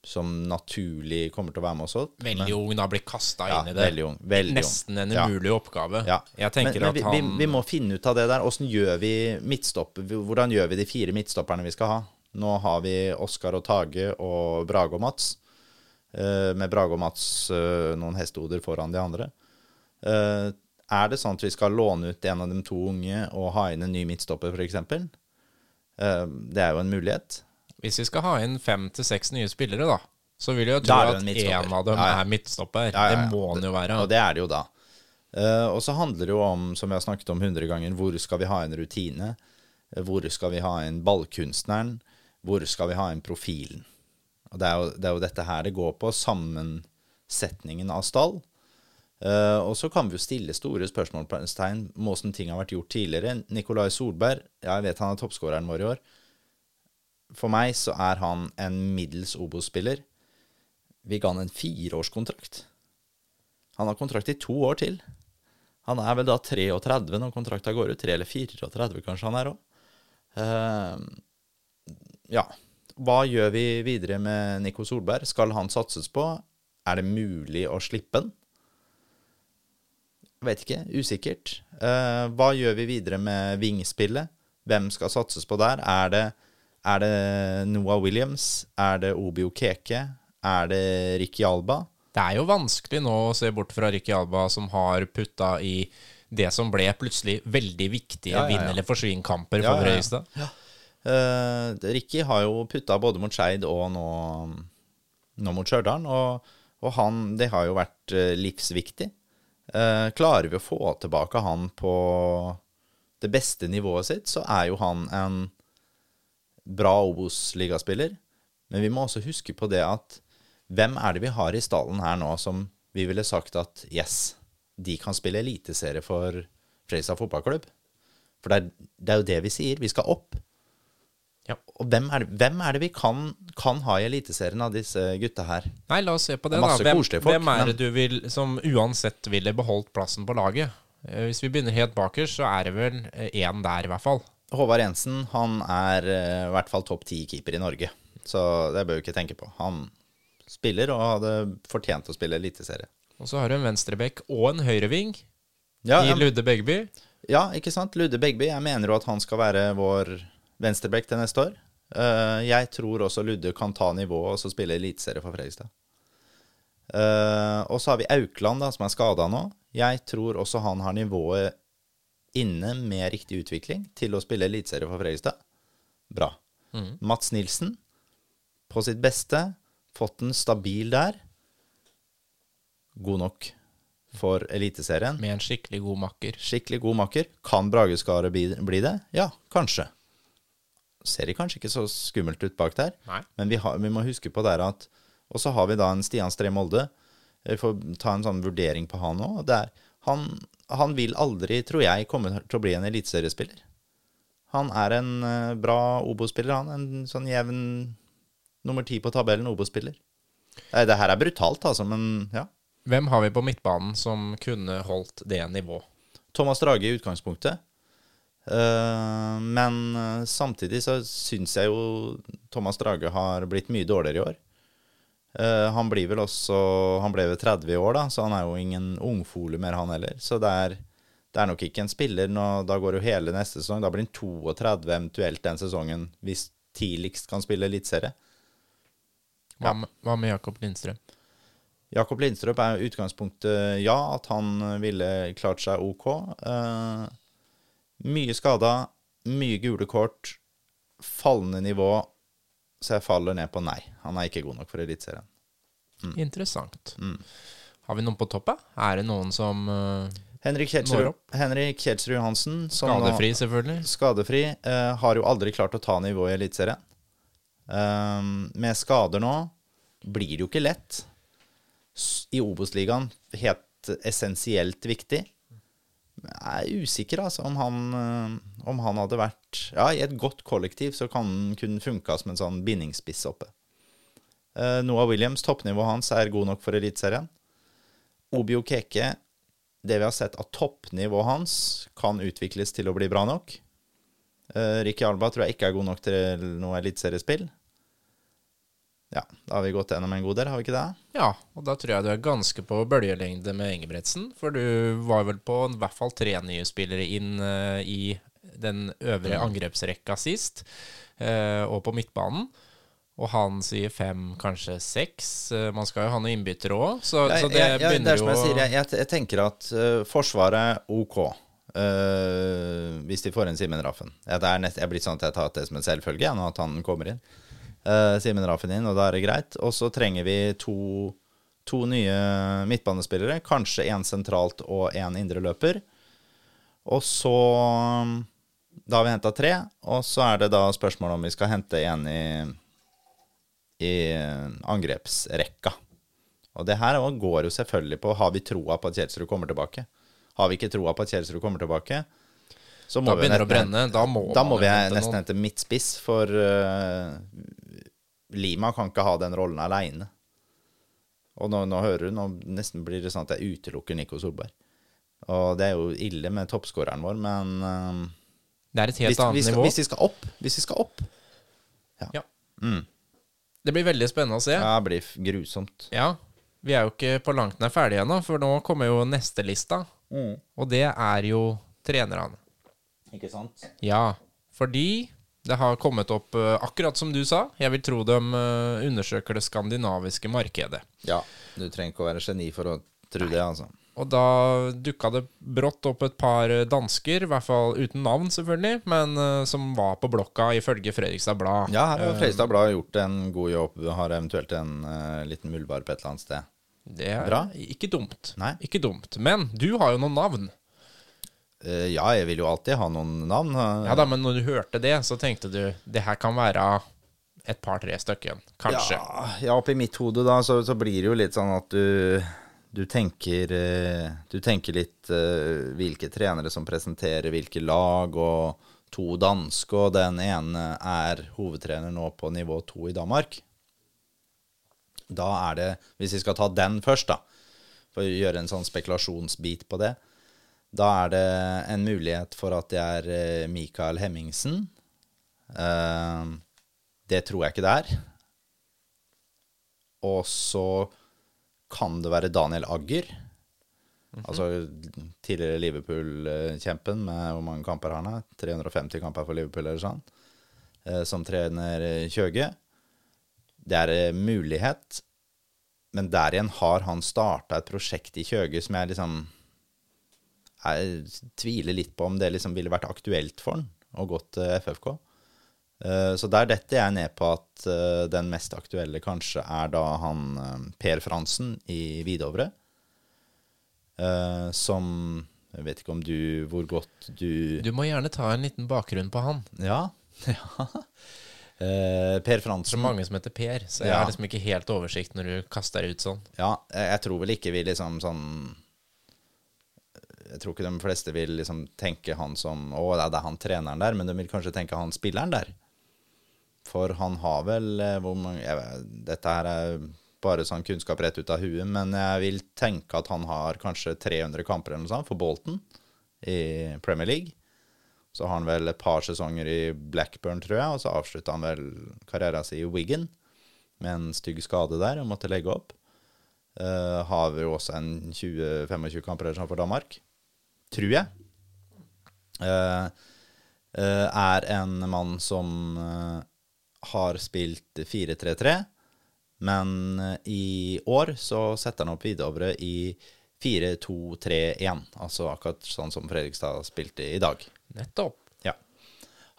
som naturlig kommer til å være med oss. Veldig ung, da blir kasta Ja, inn i det. veldig ung, veldig ung. Nesten en Ja. oppgave. Ja. Men, men vi, han vi, vi må finne ut av det der. Hvordan gjør vi midtstopp? Hvordan gjør vi de fire midtstopperne vi skal ha? Nå har vi Oskar og Tage og Brage og Mats. Uh, med Brage og Mats uh, noen hestehoder foran de andre. Uh, er det sånn at vi skal låne ut en av de to unge og ha inn en ny midtstopper, f.eks.? Uh, det er jo en mulighet. Hvis vi skal ha inn fem til seks nye spillere, da, så vil jeg jo tro at en av dem Ja, ja. er midtstopper. Ja. Det må han jo være. Og det er det jo da. Eh, og så handler det jo om, som vi har snakket om hundre ganger, hvor skal vi ha en rutine? Hvor skal vi ha en ballkunstneren? Hvor skal vi ha en profilen? Og det er jo, det er jo dette her det går på, sammensetningen av stall. Eh, og så kan vi jo stille store spørsmål på Stein med åssen ting har vært gjort tidligere. Nikolai Solberg, ja, jeg vet han er toppskåreren vår i år. For meg så er han en middels Obos-spiller. Vi ga han en fireårskontrakt. Han har kontrakt i to år til. Han er vel da 33 når kontrakta går ut. 3 eller 34 kanskje han er òg. ja. Hva gjør vi videre med Nico Solberg? Skal han satses på? Er det mulig å slippe han? Vet ikke. Usikkert. Uh, hva gjør vi videre med vingspillet? Hvem skal satses på der? Er det, er det Noah Williams? Er det Obio Keke? Er det Ricky Alba? Det er jo vanskelig nå å se bort fra Ricky Alba, som har putta i det som ble plutselig veldig viktige Ja, ja, ja. vinn- eller forsvinn-kamper for ja, ja. Fredrikstad. Eh, Ricky har jo putta både mot Skeid og nå, nå mot Stjørdal, og, og han, det har jo vært eh, livsviktig. Eh, klarer vi å få tilbake han på det beste nivået sitt, så er jo han en bra Obos-ligaspiller. Men vi må også huske på det at hvem er det vi har i stallen her nå som vi ville sagt at yes, de kan spille eliteserie for Fredrikstad fotballklubb? For det er, det er jo det vi sier. Vi skal opp. Ja. Og hvem er, det, hvem er det vi kan, kan ha i Eliteserien av disse gutta her? Nei, la oss se på det, Det da. Hvem, folk, hvem er det du vil som uansett ville beholdt plassen på laget? Eh, Hvis vi begynner helt bakerst, så er det vel én der, i hvert fall. Håvard Jensen han er eh, i hvert fall topp ti keeper i Norge. Så det bør vi ikke tenke på. Han spiller og hadde fortjent å spille Eliteserie. Og så har du en venstrebekk og en høyreving Ja, i Ludde Begby. ja, ikke sant? Ludde Begby. Jeg mener jo at han skal være vår venstrebekk til neste år. Eh, jeg tror også Ludde kan ta nivået og så spille Eliteserie for Fredrikstad. Eh, og så har vi Aukland, da, som er skada nå. Jeg tror også han har nivået inne med riktig utvikling til å spille Eliteserie for Fredrikstad. Bra. Mats Nilsen, på sitt beste, fått en stabil der. God nok for Eliteserien. Med en skikkelig god makker. Skikkelig god makker. Kan Brageskaret bli det? Ja, kanskje. Ser det kanskje ikke så skummelt ut bak der, Nei. men vi, har, vi må huske på der at Og så har vi da en Stian Stree Molde. Vi får ta en sånn vurdering på han òg. Han, han vil aldri, tror jeg, komme til å bli en eliteseriespiller. Han er en eh, bra Obo-spiller, han. En sånn jevn nummer ti på tabellen Obo-spiller. Det her er brutalt, altså, men ja. Hvem har vi på midtbanen som kunne holdt det nivå? Thomas Drage i utgangspunktet. Eh, men eh, samtidig så syns jeg jo Thomas Drage har blitt mye dårligere i år. Eh, han blir vel også Han ble ved 30 i år, da, så han er jo ingen ungfole mer, han heller. Så det er, det er nok ikke en spiller nå, Da går jo hele neste sesong. Da blir han 32 eventuelt den sesongen, hvis tidligst kan spille eliteserie. Hva, med- hva med Jakob Lindstrøm? Jakob Lindstrøm er utgangspunktet ja, at han ville klart seg OK. Eh, mye skada, mye gule kort, fallende nivå, så jeg faller ned på nei. Han er ikke god nok for Eliteserien. Mm. Interessant. Har vi noen på toppen? Er det noen som uh, Henrik Kjelsrud, Johansen, som nå- Skadefri, selvfølgelig. skadefri, Uh, har jo aldri klart å ta nivået i Eliteserien. Um, med skader nå blir det jo ikke lett. I Obos-ligaen helt essensielt viktig. Jeg er usikker altså, om han, eh, om han hadde vært Ja, i et godt kollektiv så kan han kunne funka som en sånn bindingsspiss oppe. Eh, Noah Williams, toppnivået hans er god nok for Eliteserien. Obio Keke, det vi har sett av toppnivået hans, kan utvikles til å bli bra nok. Uh, Ricky Alba tror jeg ikke er god nok til noe eliteseriespill. Ja, da har vi gått gjennom en god del, har vi ikke det? Ja, og da tror jeg du er ganske på bølgelengde med Engebretsen. For du var vel på i hvert fall tre nye spillere inn uh, i den øvre angrepsrekka sist, uh, og på midtbanen. Og han sier fem, kanskje seks. Uh, man skal jo ha noen innbyttere òg, så, Ja, så det jeg, jeg, det begynner er som jo jeg sier, jeg, jeg, jeg tenker at Forsvaret OK. Hvis de får inn Simen Raffen. Jeg, det er nest, jeg er blitt sånn at jeg tar det som en selvfølge at han kommer inn. Uh, Simen Raffen inn, og da er det greit. Og så trenger vi to, to nye midtbanespillere. Kanskje én sentralt og én indreløper. Og så um, Da har vi henta tre, og så er det da spørsmålet om vi skal hente en i, i angrepsrekka. Og det her går jo selvfølgelig på Har vi troa på at Kjelsrud kommer tilbake. Har vi ikke troa på at Kjelsrud kommer tilbake, så må Da vi begynner det å brenne. Da må, da må vi nesten noen. hente midtspiss, for uh, Lima kan ikke ha den rollen aleine. Og nå, nå hører du, nå nesten blir det sånn at jeg utelukker Nico Solberg. Og det er jo ille med toppskåreren vår, men uh, Det er et helt hvis, annet vi skal, nivå. hvis vi skal opp Hvis vi skal opp Ja. Mm. Det blir veldig spennende å se. Ja, det blir grusomt. Ja, vi er jo ikke på langt nær ferdige ennå, for nå kommer jo neste lista. Og det er jo trenerne. Ikke sant? Ja, fordi det har kommet opp, eh, akkurat som du sa, jeg vil tro de eh, undersøker det skandinaviske markedet. Ja. Du trenger ikke å være geni for å tro det, altså. Og da dukka det brått opp et par eh, dansker, i hvert fall uten navn selvfølgelig, men uh, som var på blokka ifølge Fredrikstad Blad. Ja, her har Fredrikstad Blad gjort en god jobb. Har eventuelt en uh, liten muldvarp et eller annet sted. Det er Bra. ikke dumt. Nei. Ikke dumt. Men du har jo noen navn. Eh, ja, jeg vil jo alltid ha noen navn. eh. Ja da, men når du hørte det, så tenkte du det her kan være et par-tre stykker. Kanskje. Ja, ja, oppi mitt hode da, så, så blir det jo litt sånn at du, du tenker eh, Du tenker litt hvilke trenere som presenterer hvilke lag, og to danske, og den ene er hovedtrener nå på nivå to i Danmark. Da er det, hvis vi skal ta den først, da, for å gjøre en sånn spekulasjonsbit på det, da er det en mulighet for at det er eh, Mikael Hemmingsen. Eh, det tror jeg ikke det er. Og så kan det være Daniel Agger. Altså tidligere Liverpool-kjempen med hvor mange kamper har han? har? 350 kamper for Liverpool eller sånn. eh, Som trener Kjøge. Det er en mulighet, men der igjen har han starta et prosjekt i Kjøge som jeg liksom Jeg tviler litt på om det liksom ville vært aktuelt for han å gå til FFK. Eh, Så der detter jeg ned på at eh, den mest aktuelle kanskje er da han eh, Per Fransen i Hvidovre. eh, Som Jeg vet ikke om du Hvor godt du Du må gjerne ta en liten bakgrunn på han. Ja. ja. Per Det er mange som heter Per, så jeg Ja. har liksom ikke helt oversikt når du kaster ut sånn. Ja, jeg tror vel ikke vi liksom sånn Jeg tror ikke de fleste vil liksom tenke han som Å, det er- han treneren der, men de vil kanskje tenke han spilleren der. For han har vel eh, hvor mange jeg Dette her er bare sånn kunnskap rett ut av huet, men jeg vil tenke at han har kanskje 300 kamper eller noe sånt for Bolton i Premier League. Så har han vel et par sesonger i Blackburn, tror jeg, og så avslutta han vel karrieren sin i Wigan med en stygg skade der og måtte legge opp. Uh, har vi også en 20-25 kamper eller sånn for Danmark. Tror jeg. Eh, eh, er en mann som eh, har spilt 4-3-3, men i år så setter han opp videre i 4-2-3-1. Altså akkurat sånn som Fredrikstad spilte i dag. Nettopp. Ja.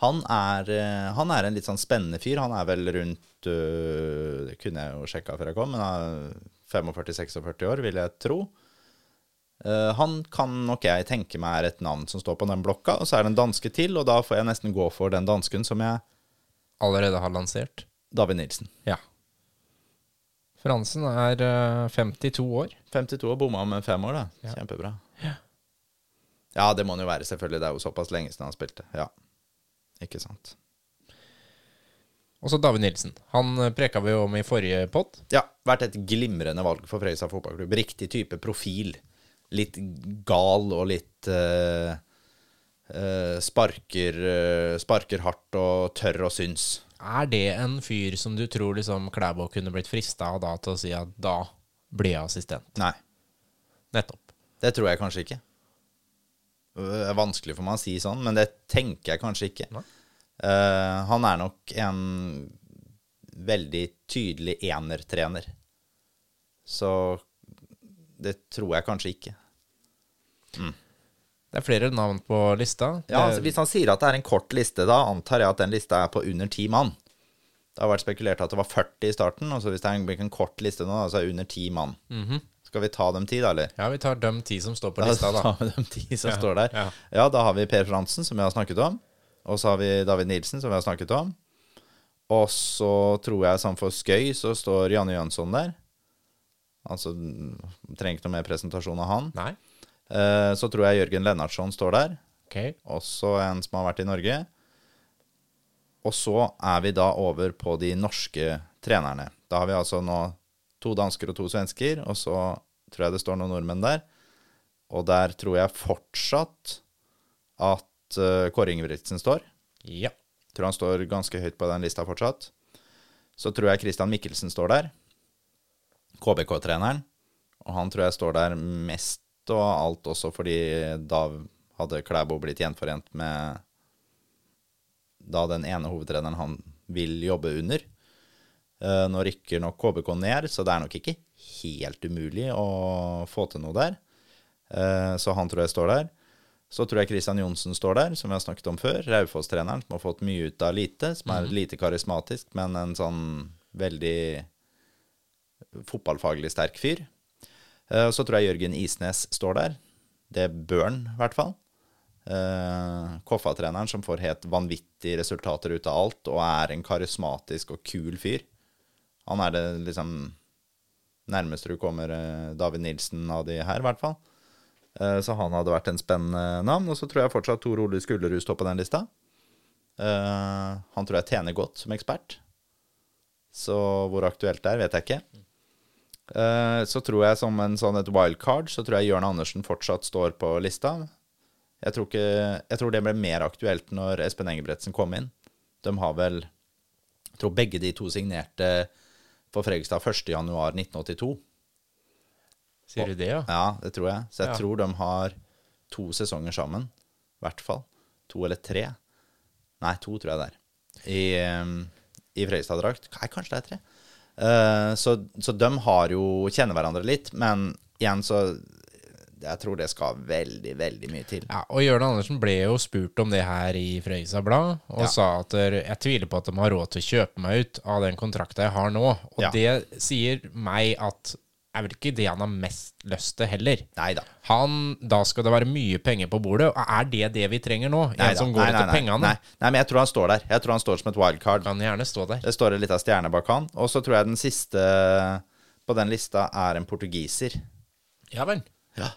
Han er, han er en litt sånn spennende fyr. Han er vel rundt Det kunne jeg jo sjekka før jeg kom, men han er 45-46 år, vil jeg tro. Eh, han kan nok jeg tenke meg er et navn som står på den blokka, og så er det en danske til, og da får jeg nesten gå for den dansken som jeg Allerede har lansert. David Nilsen. Ja. Fransen er eh, 52 år. 52 og bomma med fem år, da. Ja. Kjempebra. Ja, det må han jo være, selvfølgelig. Det er jo såpass lenge siden han spilte. Ja. Ikke sant. Og så David Nilsen. Han eh, preka vi jo om i forrige pod. Ja, vært et glimrende valg for Fredrikstad fotballklubb. Riktig type profil. Litt gal og litt uh, uh, sparker, uh, sparker hardt og tørr og syns. Er det en fyr som du tror liksom Klæbo kunne blitt frista av da til å si at da blir jeg assistent? Nei, Nettopp. det tror jeg kanskje ikke. Det er vanskelig for meg å si sånn, men det tenker jeg kanskje ikke. Han er nok en veldig tydelig enertrener. Så det tror jeg kanskje ikke. Det er flere navn på lista. Ja, altså, Hvis han sier at det er en kort liste, da antar jeg at den lista er på under ti mann. Det har vært spekulert at det var 40 i starten, og så hvis det er en, kort liste nå, så er det under ti mann. Skal vi ta dem ti, da, eller? ja, vi tar dem ti som står på Da lista, da. tar vi dem ti som står der. ja. Ja, da har vi Per Fransen, som vi har snakket om. Og så har vi David Nilsen, som vi har snakket om. Og så tror jeg sånn for skøy så står Janne Jønsson der. Altså, trenger ikke noe mer presentasjon av han. Nei? Eh, Så tror jeg Jørgen Lennartson står der. Okay. Også en som har vært i Norge. Og så er vi da over på de norske trenerne. Da har vi altså nå to dansker og to svensker, og så tror jeg det står noen nordmenn der. Og der tror jeg fortsatt at uh, Kåre Ingebrigtsen står. Ja. Tror han står ganske høyt på den lista fortsatt. Så tror jeg Christian Mikkelsen står der. KBK-treneren. Og han tror jeg står der mest og alt også fordi da hadde Klæbo blitt gjenforent med da den ene hovedtreneren han vil jobbe under. Eh, Nå rykker nok KBK ned, så det er nok ikke helt umulig å få til noe der. Eh, Så han tror jeg står der. Så tror jeg Kristian Johnsen står der, som vi har snakket om før. Raufoss-treneren, som har fått mye ut av lite. Som er lite karismatisk, men en sånn veldig fotballfaglig sterk fyr. Eh, Så tror jeg Jørgen Isnes står der. Det bør han, i hvert fall. Eh, Koffa-treneren som får helt vanvittige resultater ut av alt, og er en karismatisk og kul fyr. Han er det liksom nærmeste du kommer eh, David Nilsen av de her, i hvert fall. Så han hadde vært en spennende navn. Og så tror jeg fortsatt Tor Ole Skullerud står på den lista. Han tror jeg tjener godt som ekspert. Så hvor aktuelt det er, vet jeg ikke. Eh, Så tror jeg som en sånn et wildcard, så tror jeg Jørn Andersen fortsatt står på lista. Jeg tror, ikke, jeg tror det ble mer aktuelt når Espen Engebretsen kom inn. De har vel Jeg tror begge de to signerte for Fredrikstad 1.1.1982. Sier du det, ja? Ja, det tror jeg. Så jeg Ja. tror de har to sesonger sammen. I hvert fall. To eller tre. Nei, to tror jeg det er. I, um, i Fredrikstad-drakt. Nei, kanskje det er tre. Eh, så, så de har jo kjenner hverandre litt, men igjen så Jeg tror det skal veldig, veldig mye til. Ja, og Jørn Andersen ble jo spurt om det her i Frøysa Blad, og Ja. sa at jeg tviler på at de har råd til å kjøpe meg ut av den kontrakta jeg har nå. Og Ja. det sier meg at er vel ikke det han har mest lyst til heller. Neida. Han, Da skal det være mye penger på bordet, og er det det vi trenger nå? Neida. En som går Nei, nei, etter pengene? Nei. nei, men jeg tror han står der. Jeg tror han står som et wildcard. Kan gjerne stå der. Det står en liten stjerne bak han. Og så tror jeg den siste på den lista er en portugiser. Ja vel. Ja.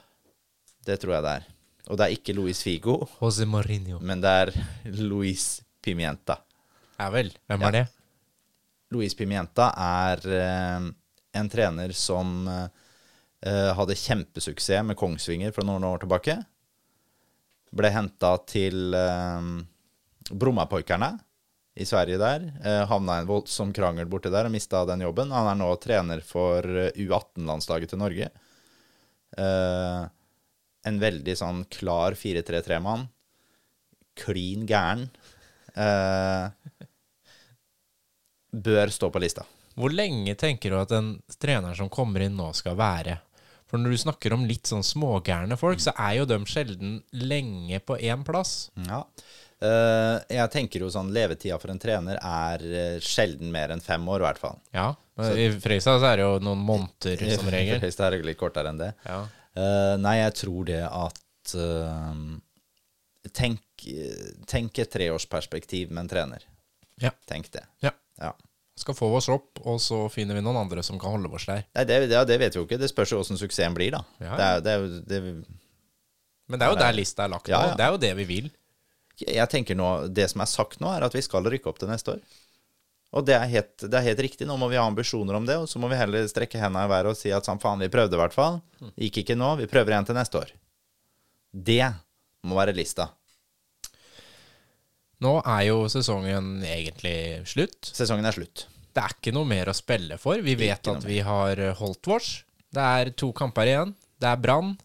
Det tror jeg det er. Og det er ikke Luis Figo, Jose Mourinho. men det er Luis Pimienta. Ja vel. Hvem Ja. er det? Luis Pimienta er eh, en trener som eh, hadde kjempesuksess med Kongsvinger for noen år tilbake. Ble henta til eh, Brommapojkarna i Sverige der. Eh, havna i en voldsom krangel borti der og mista den jobben. Han er nå trener for eh, U18-landslaget til Norge. Eh, en veldig sånn klar 4-3-3-mann. Klin gæren. Eh, bør stå på lista. Hvor lenge tenker du at en trener som kommer inn nå, skal være? For når du snakker om litt sånn smågærne folk, så er jo de sjelden lenge på én plass. Ja. Eh, jeg tenker jo sånn levetida for en trener er eh, sjelden mer enn fem år, i hvert fall. Ja, I Fredrikstad så er det jo noen måneder som regel. Hvis det er litt kortere enn det. Ja. Eh, nei, jeg tror det at tenk, tenk et treårsperspektiv med en trener. Ja. Tenk det. ja. Ja. Skal få oss opp, og så finner vi noen andre som kan holde oss der. Nei, det, det, det vet vi jo ikke. Det spørs jo åssen suksessen blir, da. Ja. Det er, det er, det, Men det er jo der lista er lagt Ja, nå. ja. Det er jo det vi vil. jeg tenker nå, Det som er sagt nå, er at vi skal rykke opp til neste år. Og det er, helt, det er helt riktig. Nå må vi ha ambisjoner om det, og så må vi heller strekke hendene i været og si at sånn faen, vi prøvde i hvert fall. Gikk ikke nå, vi prøver igjen til neste år. Det må være lista. Nå er jo sesongen egentlig slutt. Sesongen er slutt. Det er ikke noe mer å spille for. Vi vet at vi har eh, holdt vårs. Det er to kamper igjen. Det er Brann.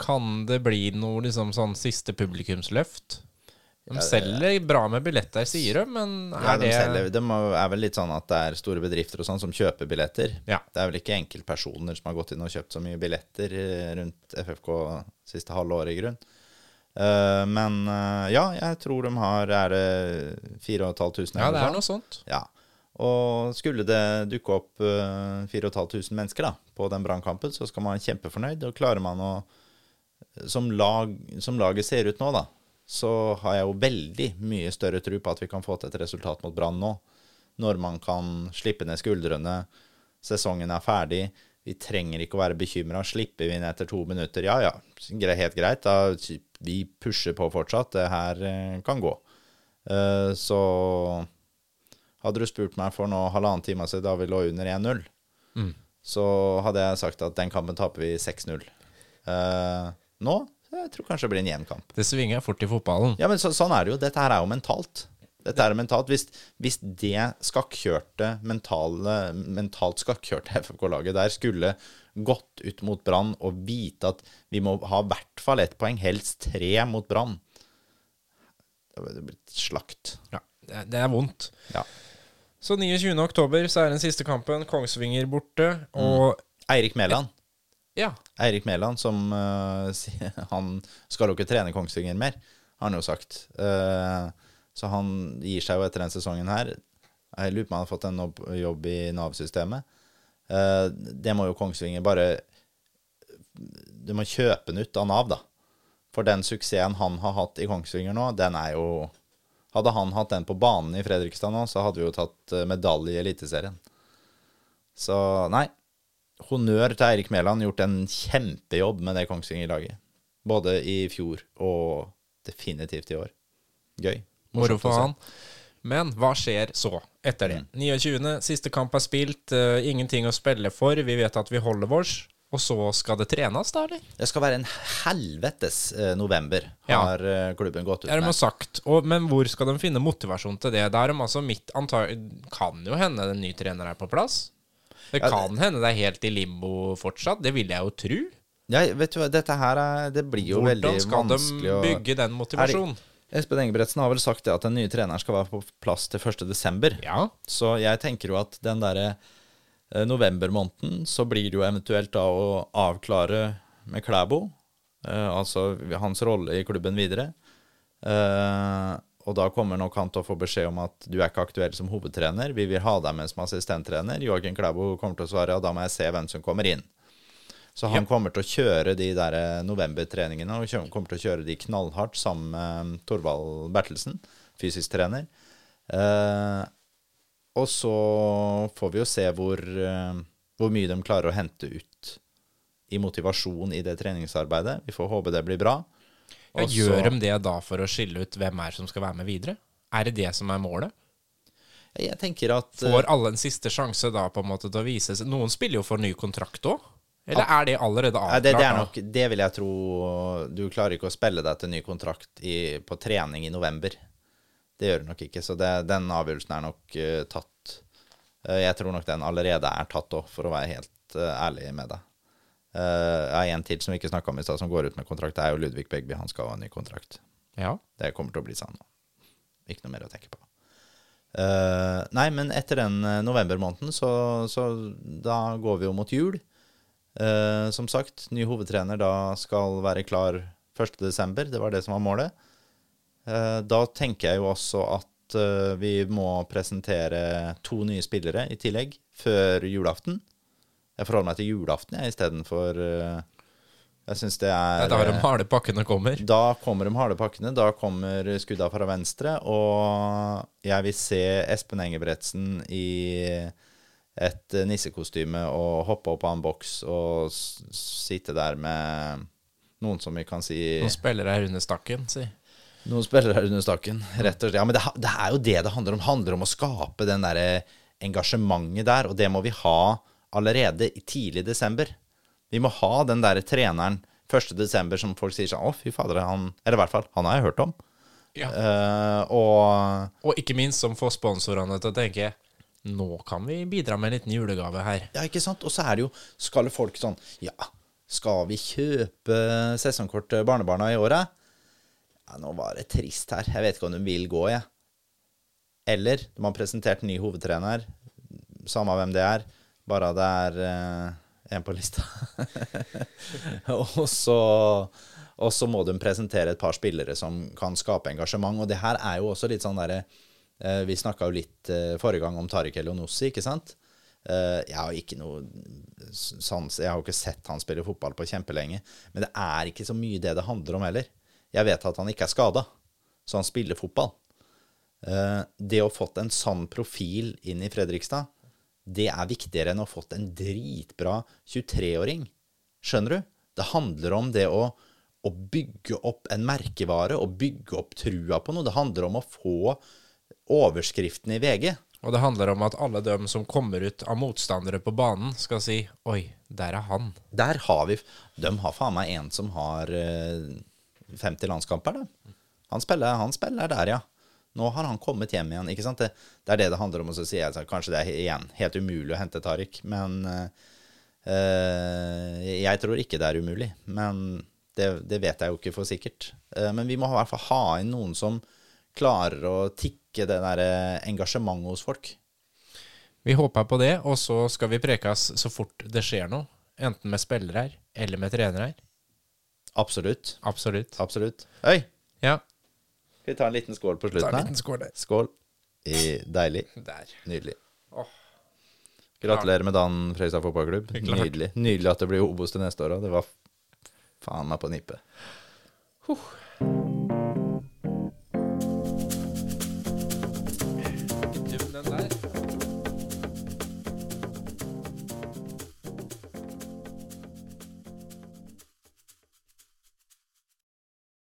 Kan det bli noe liksom sånn siste publikumsløft? De selger bra med billetter, sier de, men Ja, er de, det selger, De er vel litt sånn at det er store bedrifter og sånn som kjøper billetter. Ja. Det er vel ikke enkeltpersoner som har gått inn og kjøpt så mye billetter eh, rundt FFK siste halve året, i grunn. Eh, men uh, ja, jeg tror de har Er det 4500? Ja, det er noe sånt. Ja. Og skulle det dukke opp uh, 4500 mennesker da, på den brannkampen, så skal man være kjempefornøyd. Og klarer man å som, lag, som laget ser ut nå, da, så har jeg jo veldig mye større tro på at vi kan få til et resultat mot Brann nå. Når man kan slippe ned skuldrene, sesongen er ferdig. Vi trenger ikke å være bekymra. Slipper vi inn etter to minutter, ja ja, helt greit. Da, vi pusher på fortsatt. Det her eh, kan gå. Eh, så hadde du spurt meg for nå halvannen time siden da vi lå under 1-0, Mm. så hadde jeg sagt at den kampen taper vi 6-0. Eh, nå jeg tror kanskje det blir en jevn kamp. Det svinger fort i fotballen. Ja, men så, sånn er det jo. Dette her er jo mentalt. Dette er mentalt. Hvis, hvis det skakkjørte, mentale, mentalt skakkjørte FFK-laget der skulle gått ut mot Brann og vite at vi må ha i hvert fall ett poeng, helst tre mot Brann Det hadde blitt slakt. Ja, det, det er vondt. Ja. Så 29. oktober så er den siste kampen. Kongsvinger borte. Og Eirik Mæland. ja, Eirik Mæland, som uh, Han skal jo ikke trene Kongsvinger mer, har han jo sagt. Eh, så han gir seg jo etter den sesongen her. Jeg lurer på om han har fått en jobb- i Nav-systemet. Eh, det må jo Kongsvinger bare Du må kjøpe den ut av Nav, da. For den suksessen han har hatt i Kongsvinger nå, den er jo Hadde han hatt den på banen i Fredrikstad nå, så hadde vi jo tatt eh, medalje i Eliteserien. Så nei, honnør til Eirik Mæland. Gjort en kjempejobb med det Kongsvinger-laget. Både i fjor og definitivt i år. Gøy. Moro for han. Men hva skjer så, etter det? 29. siste kamp er spilt. Uh, ingenting å spille for. Vi vet at vi holder vårs. Og så skal det trenes, da, eller? Det skal være en helvetes eh, november, Ja. har eh, klubben gått ut Det er de sagt. Og, men hvor skal de finne motivasjon til det? Da er altså mitt antag Kan jo hende en ny trener er på plass. Det Ja, kan hende det er helt i limbo fortsatt. Det vil jeg jo tro. Ja, vet du hva, dette her er, det blir jo veldig Hvordan skal de bygge den motivasjonen? Espen Engebretsen har vel sagt det at den nye treneren skal være på plass til 1. desember. Ja. Så jeg tenker jo at den derre eh, novembermåneden, så blir det jo eventuelt da å avklare med Klæbo, eh, altså hans rolle i klubben videre. Eh, og da kommer nok han til å få beskjed om at du er ikke aktuell som hovedtrener, vi vil ha deg med som assistenttrener. Joakim Klæbo kommer til å svare ja, da må jeg se hvem som kommer inn. Så han Ja. kommer til å kjøre de der eh, novembertreningene, og kommer til å kjøre de knallhardt sammen med Torvald Bertelsen, fysisk trener. Eh, og så får vi jo se hvor, eh, hvor mye de klarer å hente ut i motivasjon i det treningsarbeidet. Vi får håpe det blir bra. Ja, gjør de det da for å skille ut hvem er som skal være med videre? Er det det som er målet? Jeg tenker at eh, Får alle en siste sjanse da på en måte til å vise seg? Noen spiller jo for ny kontrakt òg. Eller er det allerede avklart? det, det, er nok, det vil jeg tro Du klarer ikke å spille deg til ny kontrakt i, på trening i november. Det gjør du nok ikke. Så det, den avgjørelsen er nok uh, tatt. Uh, jeg tror nok den allerede er tatt òg, for å være helt uh, ærlig med deg. Uh, en til som vi ikke snakka om i stad, som går ut med kontrakt. Det er jo Ludvig Begby. Han skal ha en ny kontrakt. Ja. Det kommer til å bli sånn nå. Ikke noe mer å tenke på. Nei, men etter den novembermåneden, så, så da går vi jo mot jul. Eh, som sagt, ny hovedtrener da skal være klar 1.12. Det var det som var målet. Eh, da tenker jeg jo også at eh, vi må presentere to nye spillere i tillegg før julaften. Jeg forholder meg til julaften jeg, istedenfor uh, Jeg syns det Det er ja, da de eh, harde pakkene kommer. da kommer de harde pakkene. Da kommer skudda fra venstre. Og jeg vil se Espen Engebretsen i et nissekostyme og hoppe opp av en boks og sitte der med noen som vi kan si Noen spillere her under stakken, si. Noen spillere under stakken, rett og slett. Ja, men det, det er jo det det handler om. Det handler om å skape den derre engasjementet der, og det må vi ha allerede i tidlig desember. Vi må ha den derre treneren 1. desember som folk sier sånn Å, fy fader, han Eller i hvert fall, han har jeg hørt om. Ja. Uh, og Og ikke minst som får sponsorene til å tenke nå kan vi bidra med en liten julegave her. Ja, ikke sant? Og så er det jo Skal folk sånn Ja, skal vi kjøpe sesongkort til barnebarna i året? Ja, nå var det trist her. Jeg vet ikke om de vil gå, jeg. Eller de har presentert ny hovedtrener. Samme hvem det er. Bare det er eh, en på lista. og så og så må de presentere et par spillere som kan skape engasjement. Og det her er jo også litt sånn derre eh, Vi snakka jo litt eh, forrige gang om Tariq Elionossi, ikke sant? Eh, jeg har ikke noe sans Jeg har jo ikke sett han spille fotball på kjempelenge. Men det er ikke så mye det det handler om heller. Jeg vet at han ikke er skada, så han spiller fotball. Eh, det å ha fått en sann profil inn i Fredrikstad, det er viktigere enn å ha fått en dritbra 23-åring. Skjønner du? Det handler om det å, å bygge opp en merkevare og bygge opp trua på noe. Det handler om å få overskriften i VG. Og det handler om at alle dem som kommer ut av motstandere på banen, skal si Oi, der er han. Der har vi De har faen meg en som har eh, 50 landskamper, da. Han spiller, han spiller der, ja. Nå har han kommet hjem igjen. ikke sant? Det, det er det det handler om. Og så sier jeg kanskje det er igjen helt umulig å hente Tariq, men eh, eh, Jeg tror ikke det er umulig. Men det, det vet jeg jo ikke for sikkert. Eh, men vi må i hvert fall ha inn noen som klarer å tikke det der eh, engasjementet hos folk. Vi håper på det, og så skal vi prekes så fort det skjer noe. Enten med spillere her, eller med trenere her. Absolutt. Absolutt. Absolutt. Oi, Ja. skal vi ta en liten skål på slutten? Ta en liten skål der. Skål. I, deilig. Der. Nydelig. Åh. Gratulerer med dagen, Fredrikstad fotballklubb. Nydelig. Nydelig at det blir Obos til neste år òg. Det var faen meg på nippet. Huh.